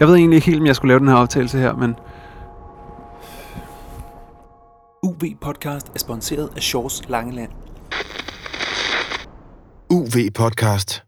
Jeg ved egentlig ikke helt, om jeg skulle lave den her optagelse her, men... UV Podcast er sponsoreret af Shores Langeland. UV Podcast.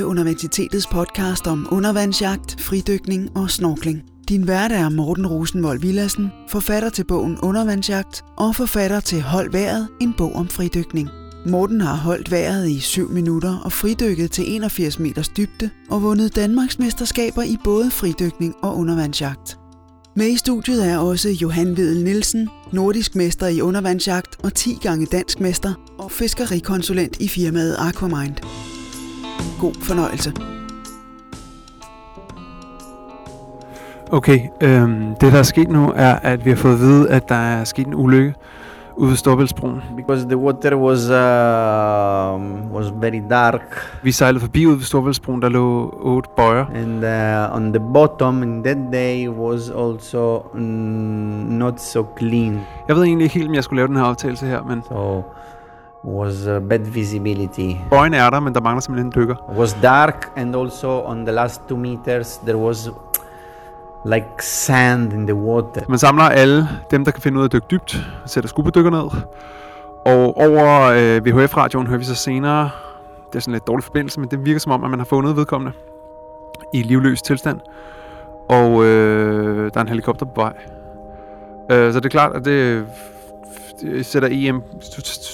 Til Universitetets podcast om undervandsjagt, fridykning og snorkling. Din vært er Morten Rosenvold Villassen, forfatter til bogen Undervandsjagt og forfatter til Hold vejret, en bog om fridykning. Morten har holdt vejret i 7 minutter og fridykket til 81 meters dybde og vundet Danmarks mesterskaber i både fridykning og undervandsjagt. Med i studiet er også Johan Vedel Nielsen, nordisk mester i undervandsjagt og 10 gange dansk mester og fiskerikonsulent i firmaet Aquamind. God fornøjelse. Okay, øhm, det der er sket nu er, at vi har fået at vide, at der er sket en ulykke ude ved Storbæltsbroen. because the water was uh, was very dark Vi sejlede forbi ude ved Storbæltsbroen, der lå otte bøjer. and uh, on the bottom in that day was also mm, not so clean Jeg ved egentlig ikke helt, om jeg skulle lave den her optagelse her, men so was uh, bad visibility bøjen er der, men der mangler simpelthen en dykker. was dark and also on the last two meters there was like sand in the water Man samler alle dem, der kan finde ud af at dykke dybt, sætter skubedykker ned. Og over øh, VHF-radioen hører vi så senere, det er sådan lidt dårlig forbindelse, men det virker som om, at man har fundet vedkommende i livløs tilstand. Og øh, der er en helikopter på vej. Øh, så det er klart, at det Øh, sætter EM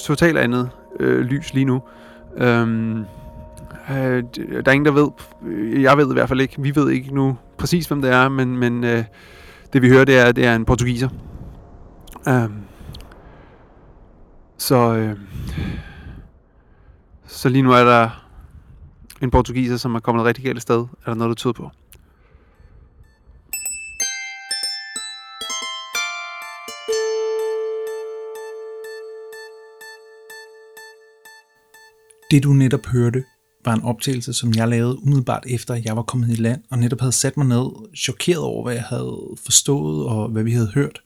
totalt andet øh, lys lige nu. Øhm, øh, der er ingen, der ved. Øh, jeg ved i hvert fald ikke. Vi ved ikke nu præcis, hvem det er, men, men øh, det vi hører, det er, det er en portugiser. Øhm, så, øh, så lige nu er der en portugiser, som er kommet rigtig galt sted. Er der noget, der tyder på? Det du netop hørte, var en optagelse, som jeg lavede umiddelbart efter, at jeg var kommet i land, og netop havde sat mig ned, chokeret over, hvad jeg havde forstået, og hvad vi havde hørt.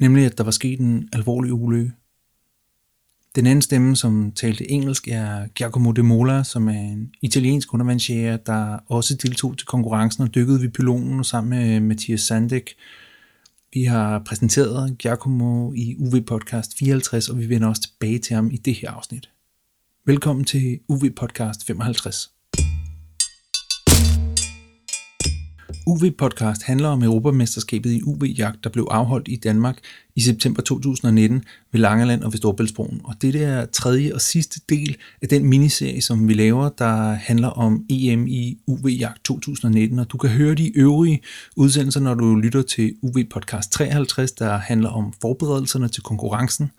Nemlig, at der var sket en alvorlig ulykke. Den anden stemme, som talte engelsk, er Giacomo de Mola, som er en italiensk undervandsjæger, der også deltog til konkurrencen og dykkede ved pylonen sammen med Mathias Sandek. Vi har præsenteret Giacomo i UV Podcast 54, og vi vender også tilbage til ham i det her afsnit. Velkommen til UV Podcast 55. UV Podcast handler om Europamesterskabet i UV-jagt, der blev afholdt i Danmark i september 2019 ved Langeland og ved Storbæltsbroen. Og det er tredje og sidste del af den miniserie, som vi laver, der handler om EM i UV-jagt 2019. Og du kan høre de øvrige udsendelser, når du lytter til UV Podcast 53, der handler om forberedelserne til konkurrencen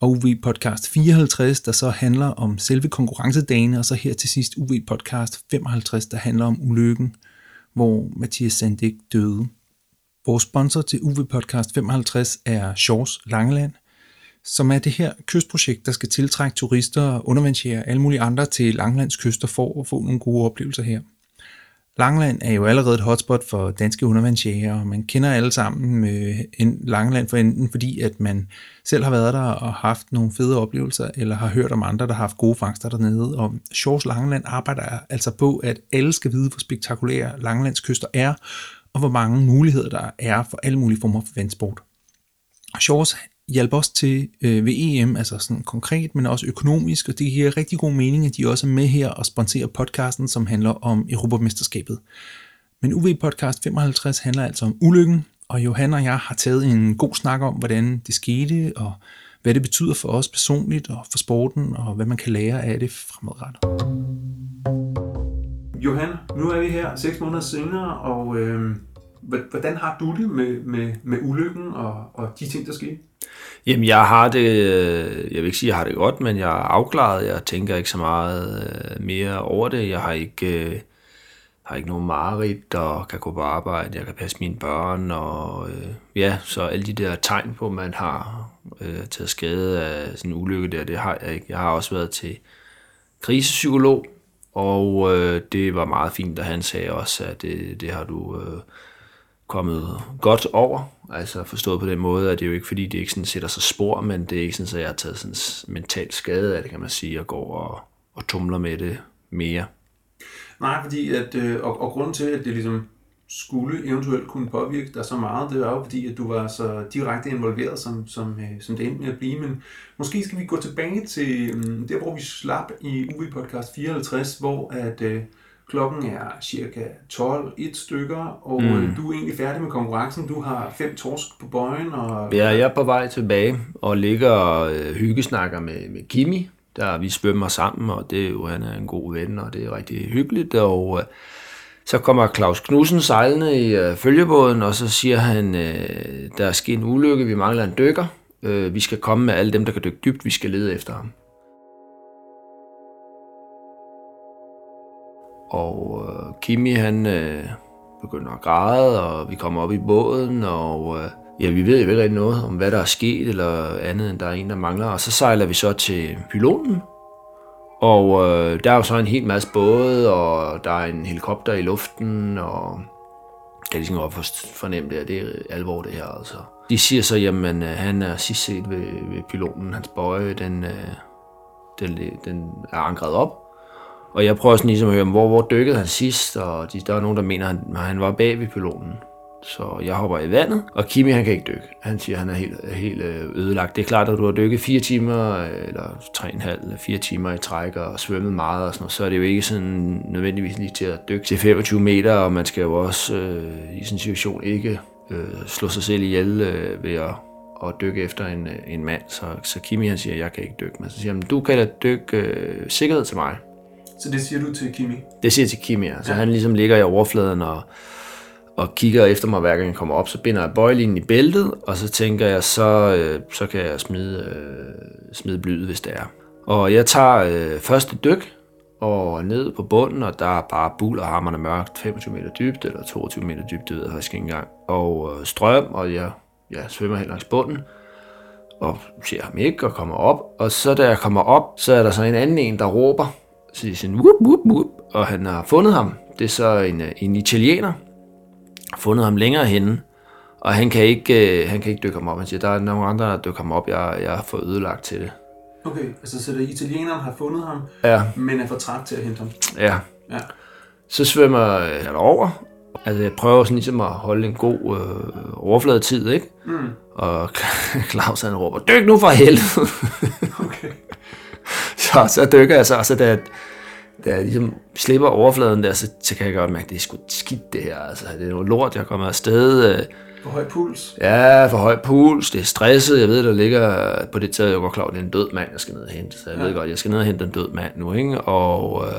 og UV Podcast 54, der så handler om selve konkurrencedagene, og så her til sidst UV Podcast 55, der handler om ulykken, hvor Mathias Sandik døde. Vores sponsor til UV Podcast 55 er Shores Langeland, som er det her kystprojekt, der skal tiltrække turister, undervandsjæger og alle mulige andre til Langelands kyster for at få nogle gode oplevelser her. Langeland er jo allerede et hotspot for danske undervandsjæger, og man kender alle sammen med en Langeland for enten fordi, at man selv har været der og haft nogle fede oplevelser, eller har hørt om andre, der har haft gode fangster dernede. Og Shores Langeland arbejder altså på, at alle skal vide, hvor spektakulære Langelands kyster er, og hvor mange muligheder der er for alle mulige former for vandsport. Shores hjælper os til øh, ved EM, altså sådan konkret, men også økonomisk, og det giver rigtig god mening, at de også er med her og sponsorer podcasten, som handler om Europamesterskabet. Men UV Podcast 55 handler altså om ulykken, og Johan og jeg har taget en god snak om, hvordan det skete, og hvad det betyder for os personligt og for sporten, og hvad man kan lære af det fremadrettet. Johan, nu er vi her seks måneder senere, og øh, hvordan har du det med, med, med ulykken og, og de ting, der skete? Jamen, jeg har det, øh, jeg vil ikke sige, jeg har det godt, men jeg er afklaret. Jeg tænker ikke så meget øh, mere over det. Jeg har ikke, øh, har ikke nogen mareridt, og kan gå på arbejde, jeg kan passe mine børn, og øh, ja, så alle de der tegn på, man har øh, taget skade af sådan en ulykke der, det har jeg ikke. Jeg har også været til krisepsykolog, Og øh, det var meget fint, at han sagde også, at det, det har du øh, kommet godt over. Altså forstået på den måde, at det er jo ikke fordi, det ikke sådan sætter sig spor, men det er ikke sådan, at jeg har taget sådan mental skade af det, kan man sige, og går og, og tumler med det mere. Nej, fordi at, øh, og, og grunden til, at det ligesom skulle eventuelt kunne påvirke dig så meget, det var jo fordi, at du var så direkte involveret, som, som, øh, som det endte med at blive. Men måske skal vi gå tilbage til øh, der, hvor vi slap i UV Podcast 54, hvor at øh, klokken er cirka 12, et stykker, og mm. du er egentlig færdig med konkurrencen. Du har fem torsk på bøjen. Og, Ja, jeg er på vej tilbage og ligger og øh, hyggesnakker med, med Kimi. Der vi svømmer sammen, og det er jo, han er en god ven, og det er rigtig hyggeligt. Og øh, så kommer Claus Knudsen sejlende i øh, følgebåden, og så siger han, øh, der er sket en ulykke, vi mangler en dykker. Øh, vi skal komme med alle dem, der kan dykke dybt, vi skal lede efter ham. Og øh, Kimi han øh, begynder at græde, og vi kommer op i båden, og øh, ja, vi ved jo ikke rigtig noget om, hvad der er sket, eller andet, end der er en, der mangler. Og så sejler vi så til pylonen, og øh, der er jo så en hel masse både, og der er en helikopter i luften, og jeg kan ligesom godt fornemme det, at det er alvor det her. Altså. De siger så, jamen øh, han er sidst set ved, ved pylonen, hans bøje, den, øh, den, den er ankret op. Og jeg prøver sådan ligesom at høre, hvor, hvor dykkede han sidst, og de, der er nogen, der mener, at han, han var bag ved piloten. Så jeg hopper i vandet, og Kimi han kan ikke dykke. Han siger, at han er helt, helt øh, ødelagt. Det er klart, at du har dykket fire timer, eller tre en halv, eller fire timer i træk, og svømmet meget og sådan noget, så er det jo ikke sådan nødvendigvis lige til at dykke til 25 meter, og man skal jo også øh, i sådan en situation ikke øh, slå sig selv ihjel øh, ved at, at dykke efter en, øh, en mand. Så, så Kimi han siger, at jeg kan ikke dykke. Men så siger han, du kan da dykke øh, sikkerhed til mig. Så det siger du til Kimi? Det siger jeg til Kimi, ja. Så ja. han ligesom ligger i overfladen og, og kigger efter mig, hver gang jeg kommer op. Så binder jeg bøjlinen i bæltet, og så tænker jeg, så, øh, så kan jeg smide, øh, smide blyet, hvis det er. Og jeg tager øh, første dyk, og ned på bunden, og der er bare bul og hammerne mørkt, 25 meter dybt, eller 22 meter dybt, det ved jeg faktisk ikke engang. Og øh, strøm, og jeg, jeg svømmer helt langs bunden, og ser ham ikke, og kommer op. Og så da jeg kommer op, så er der så en anden en, der råber, så siger sådan, whoop, whoop, whoop, og han har fundet ham. Det er så en, øh, en italiener, fundet ham længere henne, og han kan ikke, øh, han kan ikke dykke ham op. Han siger, der er nogle andre, der dykker ham op, jeg, jeg har fået ødelagt til det. Okay, altså så det er italieneren har fundet ham, Ja, men er for træt til at hente ham. ja. Ja. Så svømmer jeg over. Altså, jeg prøver sådan ligesom at holde en god øh, overfladetid, ikke? Mm. Og Claus han råber, dyk nu for helvede! Okay. så, så dykker jeg så, så da, da jeg ligesom slipper overfladen der, så, så kan jeg godt mærke, at det er sgu skidt det her. Altså, det er noget lort, jeg kommer afsted. Øh, For høj puls. ja, for høj puls, det er stresset. Jeg ved, der ligger på det taget, jeg går klar, det er en død mand, jeg skal ned og hente. Så jeg ja. ved godt, jeg skal ned og hente en død mand nu, ikke? Og, øh,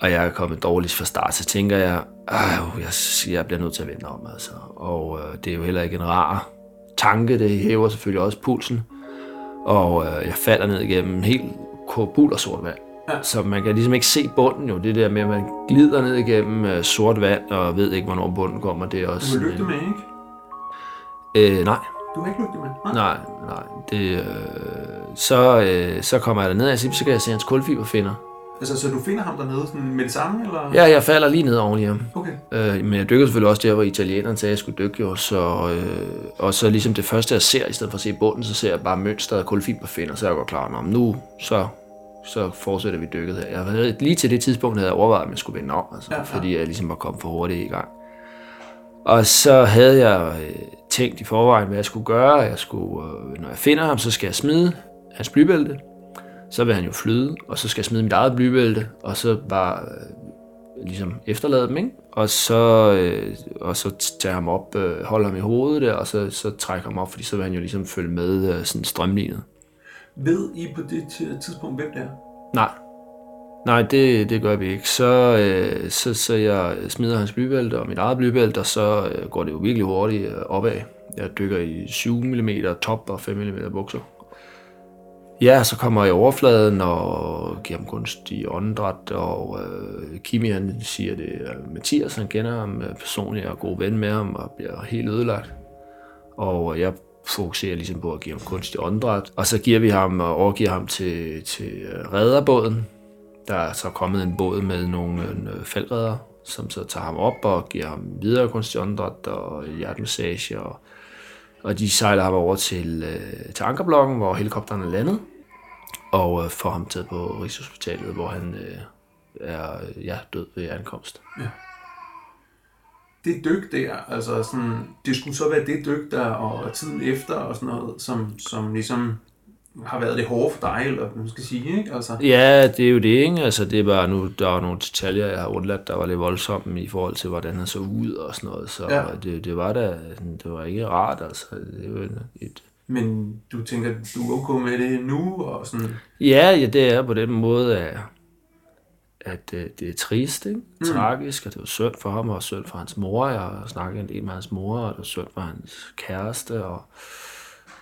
og jeg er kommet dårligt fra start, så tænker jeg, øh, jeg, jeg bliver nødt til at vende om, altså. Og øh, det er jo heller ikke en rar tanke, det hæver selvfølgelig også pulsen. Og øh, jeg falder ned igennem helt kobul og sort vand. Så man kan ligesom ikke se bunden jo. Det der med, at man glider ned igennem øh, sort vand, og ved ikke, hvornår bunden kommer. Det er Du også... har lygte med, ikke? Øh, nej, Du har ikke lygte med? Nej. nej, nej. Det, øh, så, øh, så kommer jeg derned, og så kan jeg se hans kulfiberfinder. Altså, så du finder ham dernede sådan med det samme, eller? Ja, jeg falder lige ned oven i ham. Okay. Øh, men jeg dykker selvfølgelig også der, hvor italieneren sagde, at jeg skulle dykke jo. Så, øh, og så ligesom det første, jeg ser, i stedet for at se bunden, så ser jeg bare mønstret af kulfiberfinder, så jeg godt klar, om nu så, så fortsætter vi dykket her. Jeg havde, lige til det tidspunkt havde jeg overvejet, om jeg skulle vende om, altså, Ja, ja, ja. fordi jeg ligesom var kommet for hurtigt i gang. Og så havde jeg øh, tænkt i forvejen, hvad jeg skulle gøre. Jeg skulle, øh, når jeg finder ham, så skal jeg smide hans blybælte. Så vil han jo flyde, og så skal jeg smide mit eget blybælte, og så bare øh, ligesom efterlade dem, ikke? Og så, øh, og så tage ham op, øh, holde ham i hovedet der, og så, så trække ham op, fordi så vil han jo ligesom følge med øh, sådan strømlignet. Ved I på det tidspunkt, hvem det er? Nej. Nej, det, det gør vi ikke. Så, øh, så, så jeg smider hans blybælte og mit eget blybælte, og så øh, går det jo virkelig hurtigt øh, opad. Jeg dykker i 7 mm top og 5 mm bukser. Ja, så kommer jeg i overfladen og giver ham kunstig åndedræt, og øh, Kimi han siger, det at Mathias, han kender ham øh, personligt og er god ven med ham og bliver helt ødelagt. Og øh, jeg fokuserer ligesom på at give ham kunstig åndedræt. Og så giver vi ham og overgiver ham til, til øh, redderbåden, Der er så kommet en båd med nogle øh, faldredder, som så tager ham op og giver ham videre kunstjondret og hjertemassage. Og, og de sejler ham over til, øh, til Ankerblokken, hvor helikopteren er landet, og får ham taget på Rigshospitalet, hvor han øh, er ja, død ved ankomst. Ja. Det dyk der, altså sådan, det skulle så være det dyk der, og tiden efter og sådan noget, som, som ligesom har været det hårde for dig, eller man skal sige, ikke? Altså, Ja, det er jo det, ikke? Altså, det er bare nu, der var nogle detaljer, jeg har undladt, der var lidt voldsomme i forhold til, hvordan han så ud og sådan noget. Så ja. det, det, var da, det var ikke rart, altså. Det var et, men du tænker, du er okay med det nu, og sådan, Ja, ja, det er på den måde, at, at øh, det er trist, ikke? Mm. tragisk, og det var synd for ham, og synd for hans mor. Jeg har snakket en del med hans mor, og det var synd for hans kæreste, og,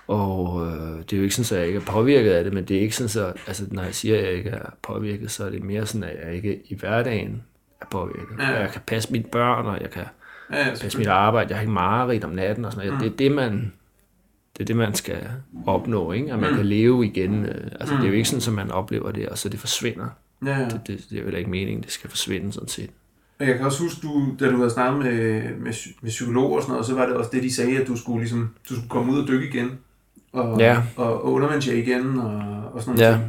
og øh, det er jo ikke sådan, at jeg ikke er påvirket af det, men det er ikke sådan, at altså, når jeg siger, at jeg ikke er påvirket, så er det mere sådan, at jeg ikke i hverdagen er påvirket. Ja. Jeg kan passe mine børn, og jeg kan ja, ja, passe mit arbejde, jeg har ikke mareridt om natten og sådan noget. Det er det, man, det er det, man skal opnå, ikke? At man kan leve igen. øh, Altså, det er jo ikke sådan, at man oplever det, og så det forsvinder. Ja, ja. Det, det, det er jo heller ikke meningen, det skal forsvinde sådan set. Og jeg kan også huske, du, da du havde snakket med, med, med psykologer og sådan noget, så var det også det, de sagde, at du skulle, ligesom, du skulle komme ud og dykke igen. Og, Ja. og, og undervandsjage igen og, og sådan noget. Ja,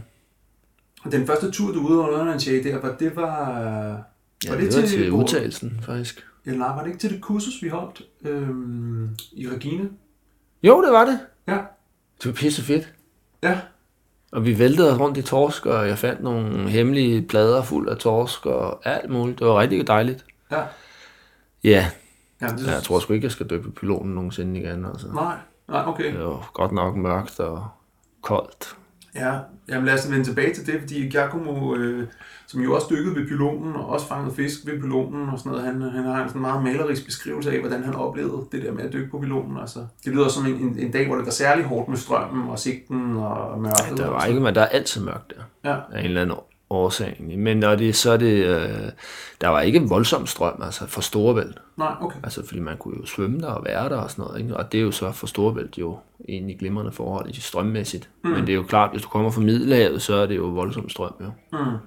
Og den første tur, du var ude og undervandsjage der, var, det var... ja det var til udtalelsen, faktisk. Eller nej, var det ikke til det kursus, vi holdt øhm, i Regina? Jo, det var det. Ja. Det var pisse fedt. Ja. Og vi væltede rundt i torsk, og jeg fandt nogle hemmelige plader fuld af torsk og alt muligt. Det var rigtig dejligt. Ja. Ja, ja det, jeg tror sgu ikke, jeg skal dykke på pylonen nogensinde igen. Altså. Nej, nej, okay. Det var godt nok mørkt og koldt. Ja, jamen lad os vende tilbage til det, fordi Giacomo, øh, som jo også dykkede ved pylonen, og også fangede fisk ved pylonen og sådan noget, han, han har en sådan meget malerisk beskrivelse af, hvordan han oplevede det der med at dykke på pylonen. Altså, det lyder som en, en, en dag, hvor det var særlig hårdt med strømmen og sigten og mørket. Der og var ikke, men der er altid mørkt der. Ja, af en eller anden årsag. egentlig. Men når det, så er det, øh, der var ikke en voldsom strøm, altså for Storebælt. nej, okay. Altså, fordi man kunne jo svømme der og være der og sådan noget. Ikke? Og det er jo så for Storebælt jo egentlig glimrende forhold i strømmæssigt. Mm. Men det er jo klart, hvis du kommer fra Middelhavet, så er det jo voldsom strøm, jo. Mm.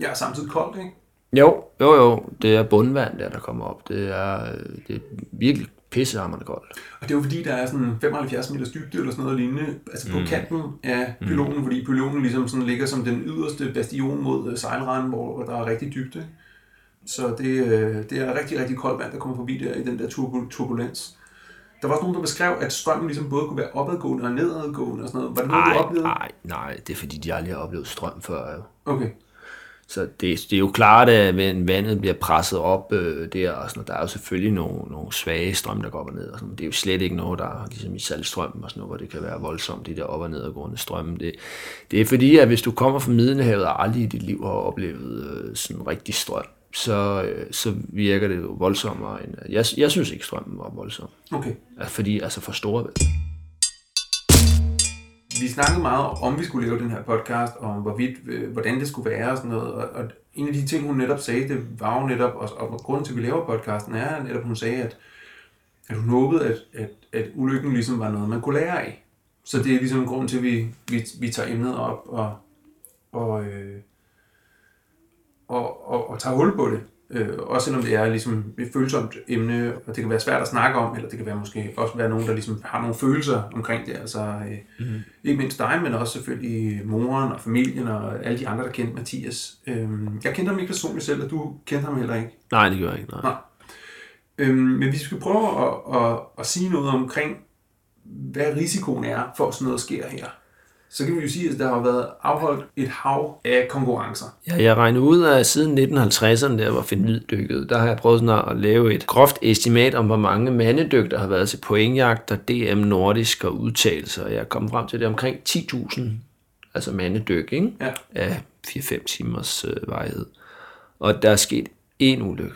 Ja, samtidig koldt, ikke? Jo, jo, jo. Det er bundvand der, der kommer op. Det er, øh, det er virkelig pissehammerende koldt. Og det er jo fordi, der er sådan 75 meters dybde eller sådan noget lignende, altså på mm. kanten af pylonen, mm. fordi pylonen ligesom sådan ligger som den yderste bastion mod øh, sejlranden, hvor, der er rigtig dybde. Så det, øh, det er rigtig, rigtig koldt vand, der kommer forbi der i den der turbu- turbulens. Der var også nogen, der beskrev, at strømmen ligesom både kunne være opadgående og nedadgående og sådan noget. Var det noget, du Nej, oplevede? nej, nej. Det er fordi, de aldrig har oplevet strøm før, jo. Okay. Så det, det er jo klart, at vandet bliver presset op øh, der, og sådan, noget, der er jo selvfølgelig nogle, nogle svage strøm, der går op og ned. Og sådan, det er jo slet ikke noget, der er ligesom i saltstrømmen og sådan noget, hvor det kan være voldsomt, de der op- og nedadgående strømme. Det, det er fordi, at hvis du kommer fra Middelhavet og aldrig i dit liv har oplevet øh, sådan rigtig strøm, så, øh, så virker det jo voldsommere end... Jeg, jeg synes ikke, strømmen var voldsom. Okay. Fordi, altså for store vi snakkede meget om, vi skulle lave den her podcast, og om hvorvidt, øh, hvordan det skulle være og sådan noget. Og, og en af de ting, hun netop sagde, det var jo netop, og, og grunden til, at vi laver podcasten, er netop, hun sagde, at, at hun håbede, at, at, at ulykken ligesom var noget, man kunne lære af. Så det er ligesom grund til, at vi, vi, vi tager emnet op og, og, øh, og, og, og tager hul på det. Øh, også selvom det er ligesom et følsomt emne, og det kan være svært at snakke om, eller det kan være måske også være nogen, der ligesom har nogle følelser omkring det. Altså, øh, mm. Ikke mindst dig, men også selvfølgelig moren og familien og alle de andre, der kendte Mathias. Øh, jeg kendte ham ikke personligt selv, og du kendte ham heller ikke. Nej, det gør jeg ikke. Nej. Nej. Øhm, men vi skal prøve at, at, at sige noget omkring, hvad risikoen er for, at sådan noget sker her. Så kan vi jo sige, at der har været afholdt et hav af konkurrencer. Ja, jeg regner ud af siden 1950'erne, der var Finn dykket, der har jeg prøvet sådan at lave et groft estimat om, hvor mange mandedyk, der har været til pointjagt og DM nordisk og udtalelser. Jeg er kommet frem til, det omkring 10.000 altså mandedyk, ikke? Ja. af 4-5 timers øh, vejhed. Og der er sket en ulykke.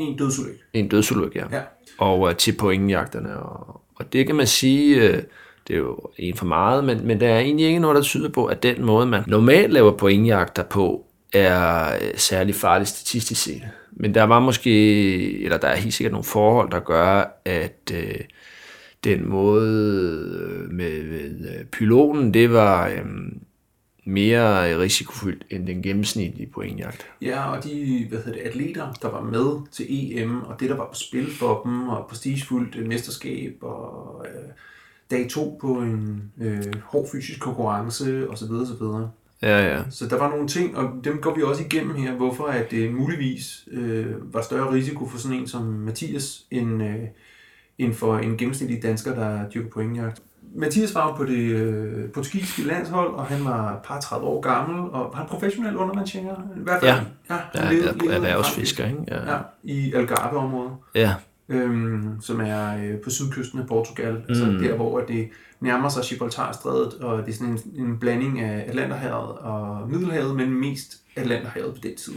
En dødsulykke. En dødsulykke, ja. Ja. Og øh, til pointjagterne. Og, og det kan man sige, øh, det er jo en for meget, men, men der er egentlig ikke noget, der tyder på, at den måde, man normalt laver pointjagter på, er øh, særlig farlig statistisk set. Men der var måske, eller der er helt sikkert nogle forhold, der gør, at øh, den måde øh, med, med øh, pylonen, det var, øh, mere risikofyldt end den gennemsnitlige pointjagt. Ja, og de hvad hedder det, atleter, der var med til EM, og det, der var på spil for dem, og prestigefuldt mesterskab, og øh, dag to på en øh, hård fysisk konkurrence, osv. osv. Ja, ja. Så der var nogle ting, og dem går vi også igennem her, hvorfor at det muligvis øh, var større risiko for sådan en som Mathias, end, øh, end for en gennemsnitlig dansker, der dyrker pointjagt. Mathias var jo på det øh, portugisiske landshold, og han var par 30 år gammel, og var han professionel undervandsjænger? I hvert fald. Ja. ja, Ja, han levede- er, levede erhvervsfisker, ikke? Ja, Ja. i Algarve-området, ja. Øhm, som er øh, på sydkysten af Portugal. Mm. Altså der, hvor det nærmer sig Gibraltarstrædet, og det er sådan en, en blanding af Atlanterhavet og Middelhavet, men mest Atlanterhavet på den tid.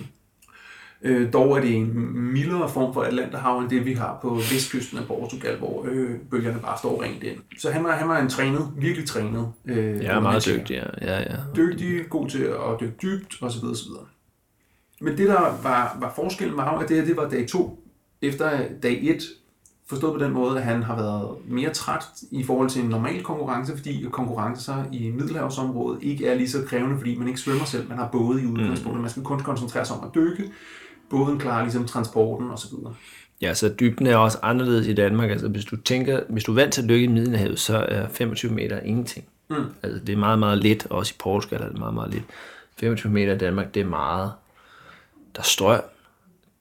Øh, dog er det en mildere form for Atlanterhav, end det vi har på vestkysten af Portugal, hvor øh, bølgerne bare står rent ind. Så han var, han var en trænet, virkelig trænet. Øh, er meget dygtig, ja. ja, ja. dygtig, god til at dykke dybt, osv. osv. Men det, der var, var forskellen var, jo, at det her det var dag to efter dag 1, forstået på den måde, at han har været mere træt i forhold til en normal konkurrence, fordi konkurrencer i Middelhavsområdet ikke er lige så krævende, fordi man ikke svømmer selv, man har både i udgangspunktet, man skal kun koncentrere sig om at dykke, båden klarer ligesom transporten osv. Ja, så dybden er også anderledes i Danmark. Altså, hvis du tænker, hvis du er vant til at dykke i Middelhavet, så er 25 meter ingenting. Mm. Altså, det er meget, meget let. Også i Portugal er det meget, meget let. 25 meter i Danmark, det er meget. Der er strøm.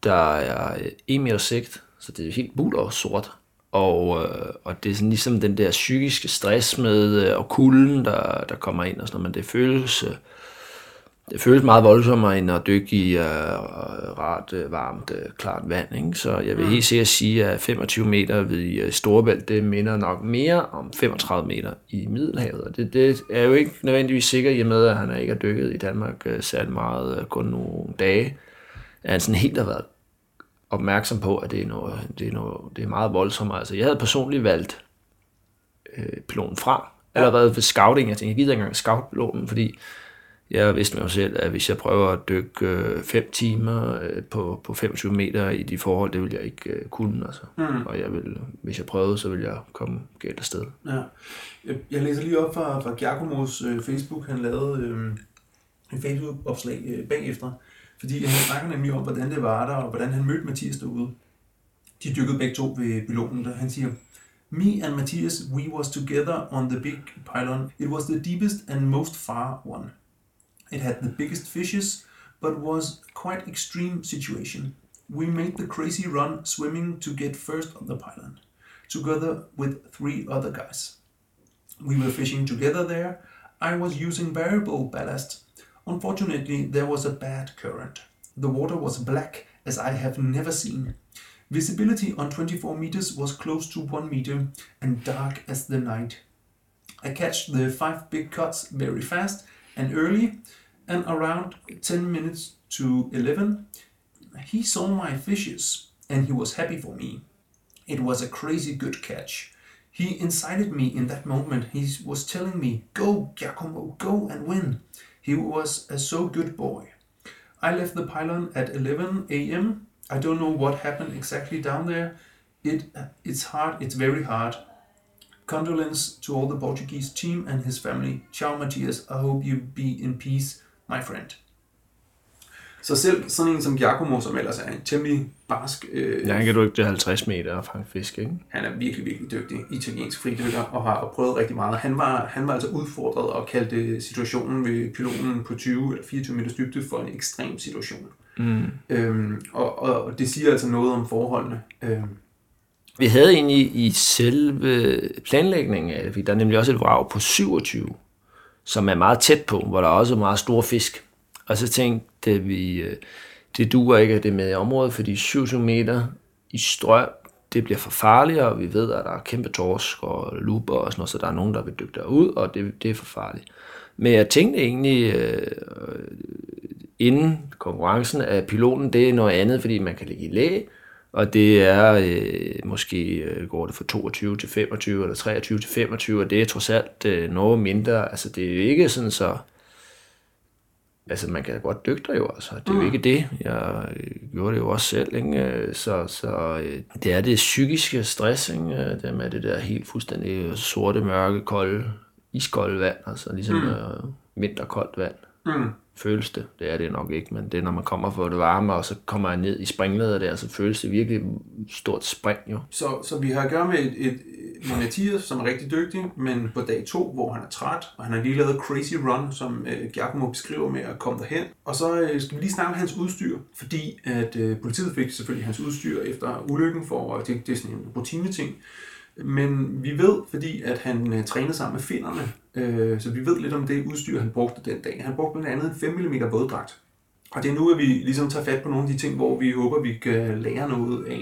Der er 1 meter sigt, så det er helt bul og sort. Og, øh, og det er sådan ligesom den der psykiske stress med, øh, og kulden, der, der kommer ind og sådan noget, men det føles, øh, det føles meget voldsommere end at dykke i uh, rart, uh, varmt, uh, klart vand. Ikke? Så jeg vil helt sikkert sige, at 25 meter ved uh, Storebælt, det minder nok mere om 35 meter i Middelhavet. Og det, det er jo ikke nødvendigvis sikkert, i og med at han ikke har dykket i Danmark uh, særlig meget, uh, kun nogle dage, at han sådan helt har været opmærksom på, at det er, noget, det er, noget, det er meget voldsomt. Altså, jeg havde personligt valgt øh, piloten fra, allerede ved scouting. Jeg tænkte, jeg gider ikke engang scout piloten, fordi jeg vidste med mig selv, at hvis jeg prøver at dykke 5 timer øh, på, på 25 meter i de forhold, det vil jeg ikke øh, kunne. Altså. Mm. Og jeg vil, hvis jeg prøvede, så vil jeg komme galt afsted. Ja. Jeg- Jeg læser lige op fra, fra Giacomos øh, Facebook. Han lavede øh, et Facebook-opslag øh, bagefter, fordi han snakker nemlig om, hvordan det var der, og hvordan han mødte Mathias derude. De dykkede begge to ved pylonen, der han siger, Me and Matthias, we was together on the big pylon. It was the deepest and most far one. It had the biggest fishes, but was quite extreme situation. We made the crazy run swimming to get first on the pylon, together with three other guys. We were fishing together there. I was using variable ballast. Unfortunately, there was a bad current. The water was black as I have never seen. Visibility on 24 meters was close to 1 meter and dark as the night. I catched the five big cuts very fast and early, and around 10 minutes to 11, he saw my fishes and he was happy for me. It was a crazy good catch. He incited me in that moment. He was telling me, Go, Giacomo, go and win. He was a so good boy. I left the pylon at 11 a.m. I don't know what happened exactly down there. It it's hard. It's very hard. Condolence to all the Portuguese team and his family. Ciao, Matthias. I hope you be in peace, my friend. Så selv sådan en som Giacomo, som ellers er en temmelig barsk, øh, Ja, han kan til 50 meter og fange fisk, ikke? han er virkelig, virkelig dygtig italiensk fridykker og har prøvet rigtig meget. Han var, han var altså udfordret og kaldte situationen ved piloten på 20 eller 24 meters dybde for en ekstrem situation. Mm. Øhm, og, og, det siger altså noget om forholdene. Øhm, Vi havde egentlig i selve planlægningen af det, der er nemlig også et vrag på 27, som er meget tæt på, hvor der er også meget store fisk. Og så tænkte vi, øh, det duer ikke, at det er med i området, fordi 7 meter i strøm, det bliver for farligt, og vi ved, at der er kæmpe torsk og luber og sådan noget, så der er nogen, der vil dykke derud, og det, det er for farligt. Men jeg tænkte egentlig, øh, øh inden konkurrencen, at piloten det er noget andet, fordi man kan ligge i læ, og det er øh, måske øh, går det fra 22 til 25 eller 23 til 25, og det er trods alt øh, noget mindre. Altså det er jo ikke sådan så... Altså man kan godt dykke der jo, altså. Det er jo ikke det. Jeg øh, gjorde det jo også selv, ikke? Øh, Så, så øh, det er det psykiske stress, ikke? Det med det der helt fuldstændig sorte, mørke, kolde iskoldt vand, altså ligesom mm. øh, vinterkoldt vand. Mm. Føles det. Det er det nok ikke, men det er, når man kommer for det varme, og så kommer jeg ned i springladet der, så føles det virkelig stort spring jo. Så, så vi har at gøre med, et, et, med Mathias, som er rigtig dygtig, men på dag to, hvor han er træt, og han har lige lavet Crazy Run, som øh, Giacomo beskriver med at komme derhen. Og så øh, skal vi lige snakke om hans udstyr, fordi at øh, politiet fik selvfølgelig hans udstyr efter ulykken, for at det, det er sådan en rutine-ting. Men vi ved, fordi at han øh, trænede sammen med finnerne, øh, så vi ved lidt om det udstyr, han brugte den dag. Han brugte blandt andet en 5 mm våddragt. Og det er nu, at vi ligesom tager fat på nogle af de ting, hvor vi håber, vi kan lære noget af,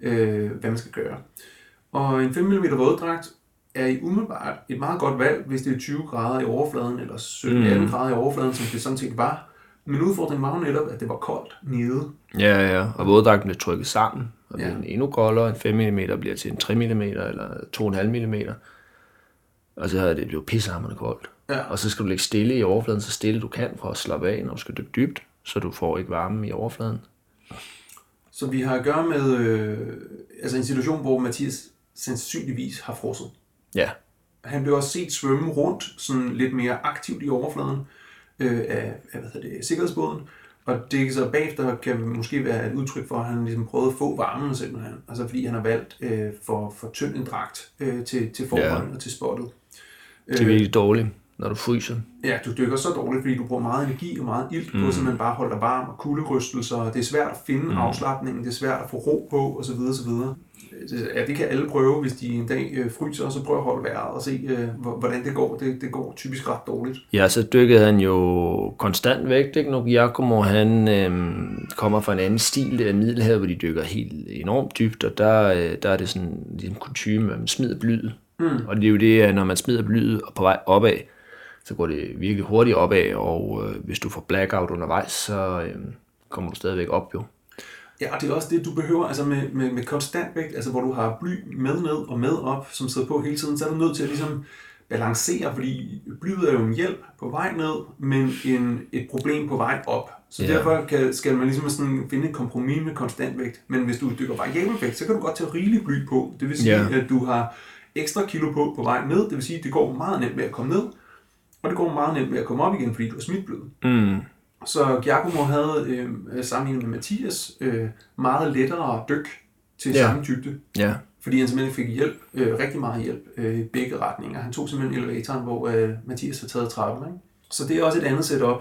øh, hvad man skal gøre. Og en 5 mm våddragt er i umiddelbart et meget godt valg, hvis det er 20 grader i overfladen, eller 17-18 Mm. grader i overfladen, som det sådan set var. Men udfordringen var jo netop, at det var koldt nede. Ja, ja, og våddragten bliver trykket sammen, og Ja. ja. en endnu koldere, en 5 mm bliver til en 3 mm, eller 2,5 mm. Og så er det jo pissehammerende koldt. Ja. Og så skal du ligge stille i overfladen, så stille du kan for at slappe af, når du skal dykke dybt, så du får ikke varme i overfladen. Så vi har at gøre med øh, altså en situation, hvor Mathias sandsynligvis har frosset. Ja, Han blev også set svømme rundt sådan lidt mere aktivt i overfladen øh, af, af hvad hedder det, sikkerhedsbåden. Og det så bagefter kan måske være et udtryk for, at han ligesom prøvede at få varmen simpelthen. Altså fordi han har valgt øh, for, for tynd en dragt øh, til, til forholdene ja. og til spottet. det er virkelig dårligt, når du fryser. Ja, du dykker så dårligt, fordi du bruger meget energi og meget ilt på, Mm. simpelthen bare holde dig varm og kulderystelser. og Det er svært at finde mm. afslappningen, det er svært at få ro på osv. osv. Ja, det kan alle prøve, hvis de en dag øh, fryser, og så prøve at holde vejret og se, øh, hvor- hvordan det går. Det, det går typisk ret dårligt. Ja, så dykkede han jo konstant vægt, ikke? Nu Giacomo, han øhm, kommer fra en anden stil, det er Middelhavet, hvor de dykker helt enormt dybt, og der, øh, der er det sådan ligesom kutume, at man smider blyet. Mm. Og det er jo det, at når man smider blyet og på vej opad, så går det virkelig hurtigt opad, og øh, hvis du får blackout undervejs, så øh, kommer du stadigvæk op jo. Ja, og det er også det, du behøver, altså med, med, med konstant vægt, altså hvor du har bly med ned og med op, som sidder på hele tiden, så er du nødt til at ligesom balancere, fordi blyet er jo en hjælp på vej ned, men en, et problem på vej op. Så Ja. derfor kan, skal man ligesom sådan finde et kompromis med konstant vægt. Men hvis du dykker variabel vægt, så kan du godt tage rigelig bly på. Det vil sige, Ja. at du har ekstra kilo på på vej ned. Det vil sige, at det går meget nemt med at komme ned, og det går meget nemt med at komme op igen, fordi du har smidt blyet. Mm. Så Giacomo havde øh, sammenlignet med Mathias øh, meget lettere dyk til ja. Ja. samme dybde, Ja, fordi han simpelthen fik hjælp, øh, rigtig meget hjælp øh, i begge retninger. Han tog simpelthen elevatoren, hvor øh, Mathias har taget trappen. Ikke? Så det er også et andet setup.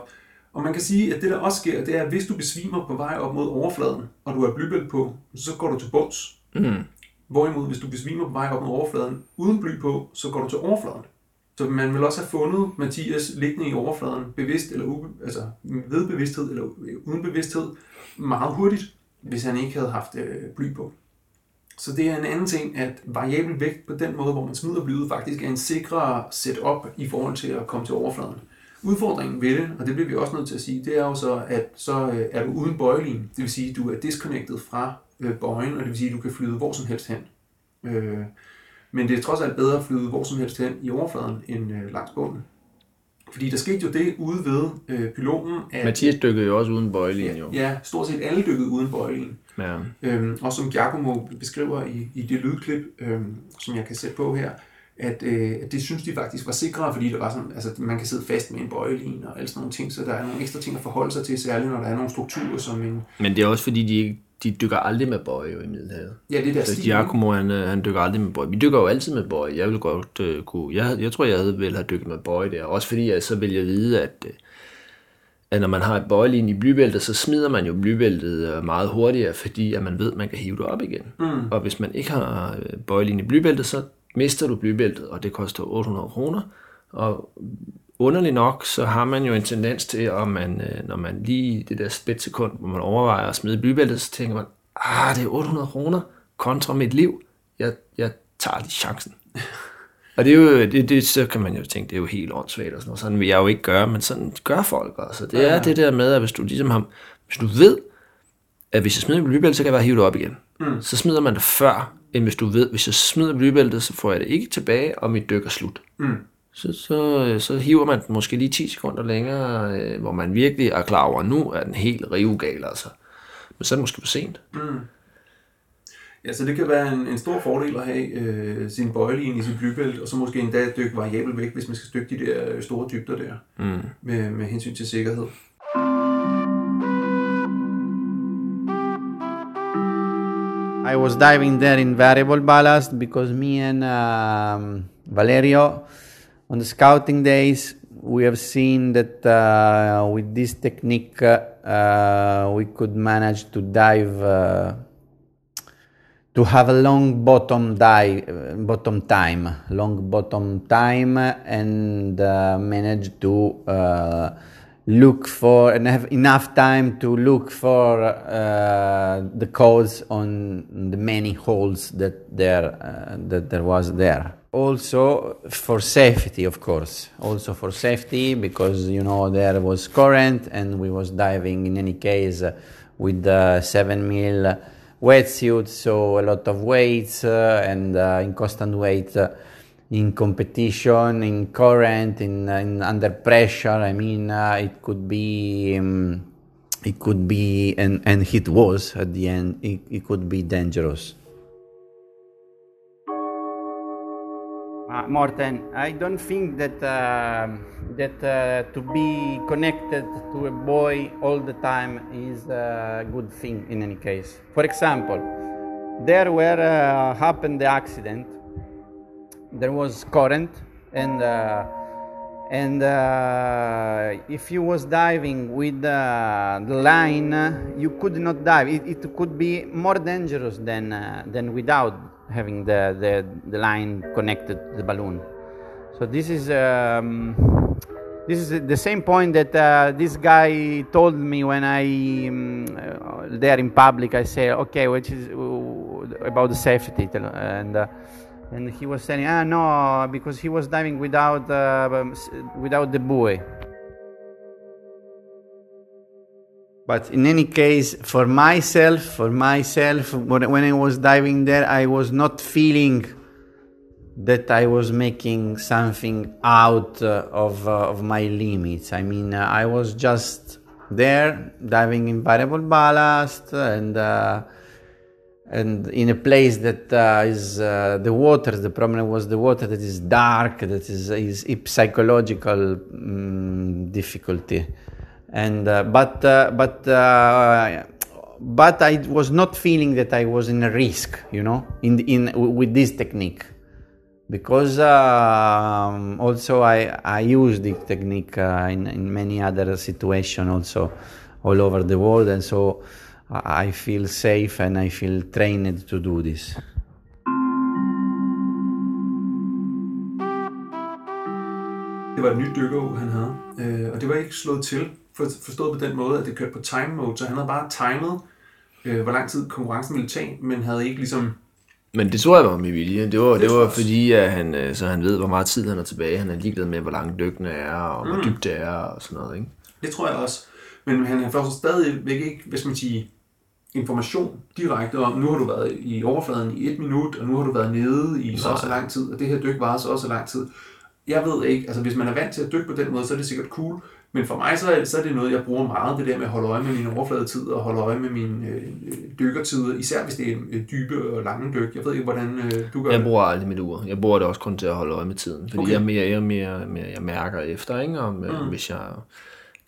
Og man kan sige, at det der også sker, det er, at hvis du besvimer på vej op mod overfladen, og du har blybælt på, så går du til bunds. mm. Hvorimod, hvis du besvimer på vej op mod overfladen uden bly på, så går du til overfladen. Så man vil også have fundet Mathias liggende i overfladen, bevidst eller ube, altså ved bevidsthed eller uden bevidsthed, meget hurtigt, hvis han ikke havde haft øh, bly på. Så det er en anden ting, at variabel vægt på den måde, hvor man smider blyet, faktisk er en sikrere setup i forhold til at komme til overfladen. Udfordringen ved det, og det bliver vi også nødt til at sige, det er jo så, at så øh, er du uden bøjelin. Det vil sige, at du er disconnected fra øh, bøjen, og det vil sige, at du kan flyde hvor som helst hen. Øh, men det er trods alt bedre at flyde hvor som helst hen i overfladen end øh, langs bunden. Fordi der skete jo det ude ved øh, pylonen, at Mathias dykkede jo også uden bøjlin jo. ja, stort set alle dykkede uden bøjelin. Ja. Øhm, og som Giacomo beskriver i, i det lydklip, øhm, som jeg kan sætte på her, at, øh, at det synes de faktisk var sikrere, fordi det var sådan, altså, man kan sidde fast med en bøjelin og alle sådan nogle ting, så der er nogle ekstra ting at forholde sig til, særligt når der er nogle strukturer som en... Men det er også fordi, de, ikke- de dykker aldrig med bøje i Middelhavet. Ja, det der Så stil. Giacomo, han, øh, han dykker aldrig med bøje. Vi dykker jo altid med bøje. Jeg vil godt øh, kunne... Jeg, jeg tror, jeg havde vel have dykket med bøje der. Også fordi, jeg så vil jeg vide, at, øh, at når man har et bøjelin i blybæltet, så smider man jo blybæltet øh, meget hurtigere, fordi at man ved, at man kan hive det op igen. Mm. Og hvis man ikke har øh, bøjelin i blybæltet, så mister du blybæltet, og det koster 800 kroner. Og underligt nok, så har man jo en tendens til, at man, øh, når man lige det der splitsekund, hvor man overvejer at smide blybæltet, så tænker man, ah, det er 800 kroner kontra mit liv. Jeg, jeg tager lige chancen. Og det er jo, det, det, så kan man jo tænke, det er jo helt åndssvagt og sådan noget. Sådan vil jeg jo ikke gøre, men sådan gør folk også. Det er Ja. det der med, at hvis du ligesom har, hvis du ved, at hvis jeg smider mit blybælte, så kan jeg bare hive det op igen. Mm. Så smider man det før, end hvis du ved, hvis jeg smider blybæltet, så får jeg det ikke tilbage, og mit dyk er slut. Mm. Så, så, så hiver man den måske lige 10 sekunder længere, øh, hvor man virkelig er klar over, at nu er den helt rivegal, altså. Men så er det måske for sent. Mm. Ja, så det kan være en, en stor fordel at have øh, sin bøjelinje i sin blybælt, og så måske endda dykke variabel væk, hvis man skal stykke de der øh, store dybder der, Mm. med, med hensyn til sikkerhed. I was diving there in variable ballast because me and um, Valerio, on the scouting days, we have seen that uh, with this technique uh, we could manage to dive uh, to have a long bottom dive, uh, bottom time, long bottom time, and uh, manage to uh, look for and have enough time to look for uh, the codes on the many holes that there uh, that there was there. Also for safety, of course. Also for safety because you know there was current and we was diving in any case uh, with the seven mil wetsuit, so a lot of weights uh, and uh, in constant weight. Uh, in competition, in current, in, in under pressure. I mean, uh, it could be, um, it could be, and, and it was at the end. It, it could be dangerous. Uh, Morten, I don't think that uh, that uh, to be connected to a boy all the time is a good thing in any case. For example, there where uh, happened the accident, there was current and uh, and uh, if you was diving with the line you could not dive. It, it could be more dangerous than than without having the, the the line connected to the balloon so this is um, this is the same point that uh, this guy told me when I um, uh, there in public. I say, okay, which is uh, about the safety, and uh, and he was saying, ah, no, because he was diving without uh, um, without the buoy. But in any case, for myself, for myself, when I was diving there, I was not feeling that I was making something out uh, of, uh, of my limits. I mean, uh, I was just there diving in variable ballast and uh, and in a place that uh, is the water. The problem was the water that is dark, that is is psychological mm, difficulty, and uh, but uh, but. Uh, but I was not feeling that I was in a risk, you know, in in with this technique because um, also I, I use the technique uh, in, in many other situations also all over the world and so I I feel safe and I feel trained to do this. Det var et nyt dykkerug, han havde. Øh, og det var ikke slået til, for, forstået på den måde, at det kørte på time mode, så han havde bare timet, øh, hvor lang tid konkurrencen ville tage, men havde ikke ligesom... Men det tror jeg var med vilje. Det var, det tror var også. fordi, at han, øh, så han ved, hvor meget tid han er tilbage. Han er ligeglad med, hvor lang dykkene er, og hvor dybt det er, og sådan noget. Ikke? Det tror jeg også. Men han får så stadigvæk ikke, skal man sige, information direkte om, nu har du været i overfladen i et minut, og nu har du været nede i så og så lang tid, og det her dyk varer så og så lang tid. Jeg ved ikke, altså hvis man er vant til at dykke på den måde, så er det sikkert cool, men for mig så er, så er det noget, jeg bruger meget, det der med at holde øje med min overfladetid og holde øje med mine øh, dykkertider, især hvis det er øh, dybe og lange dyk. Jeg ved ikke, hvordan øh, du gør Jeg det. bruger aldrig mit ur. Jeg bruger det også kun til at holde øje med tiden. Fordi Okay. jeg, er mere, jeg, er mere, mere, jeg mærker efter, ikke? Om, mm. Mm. hvis jeg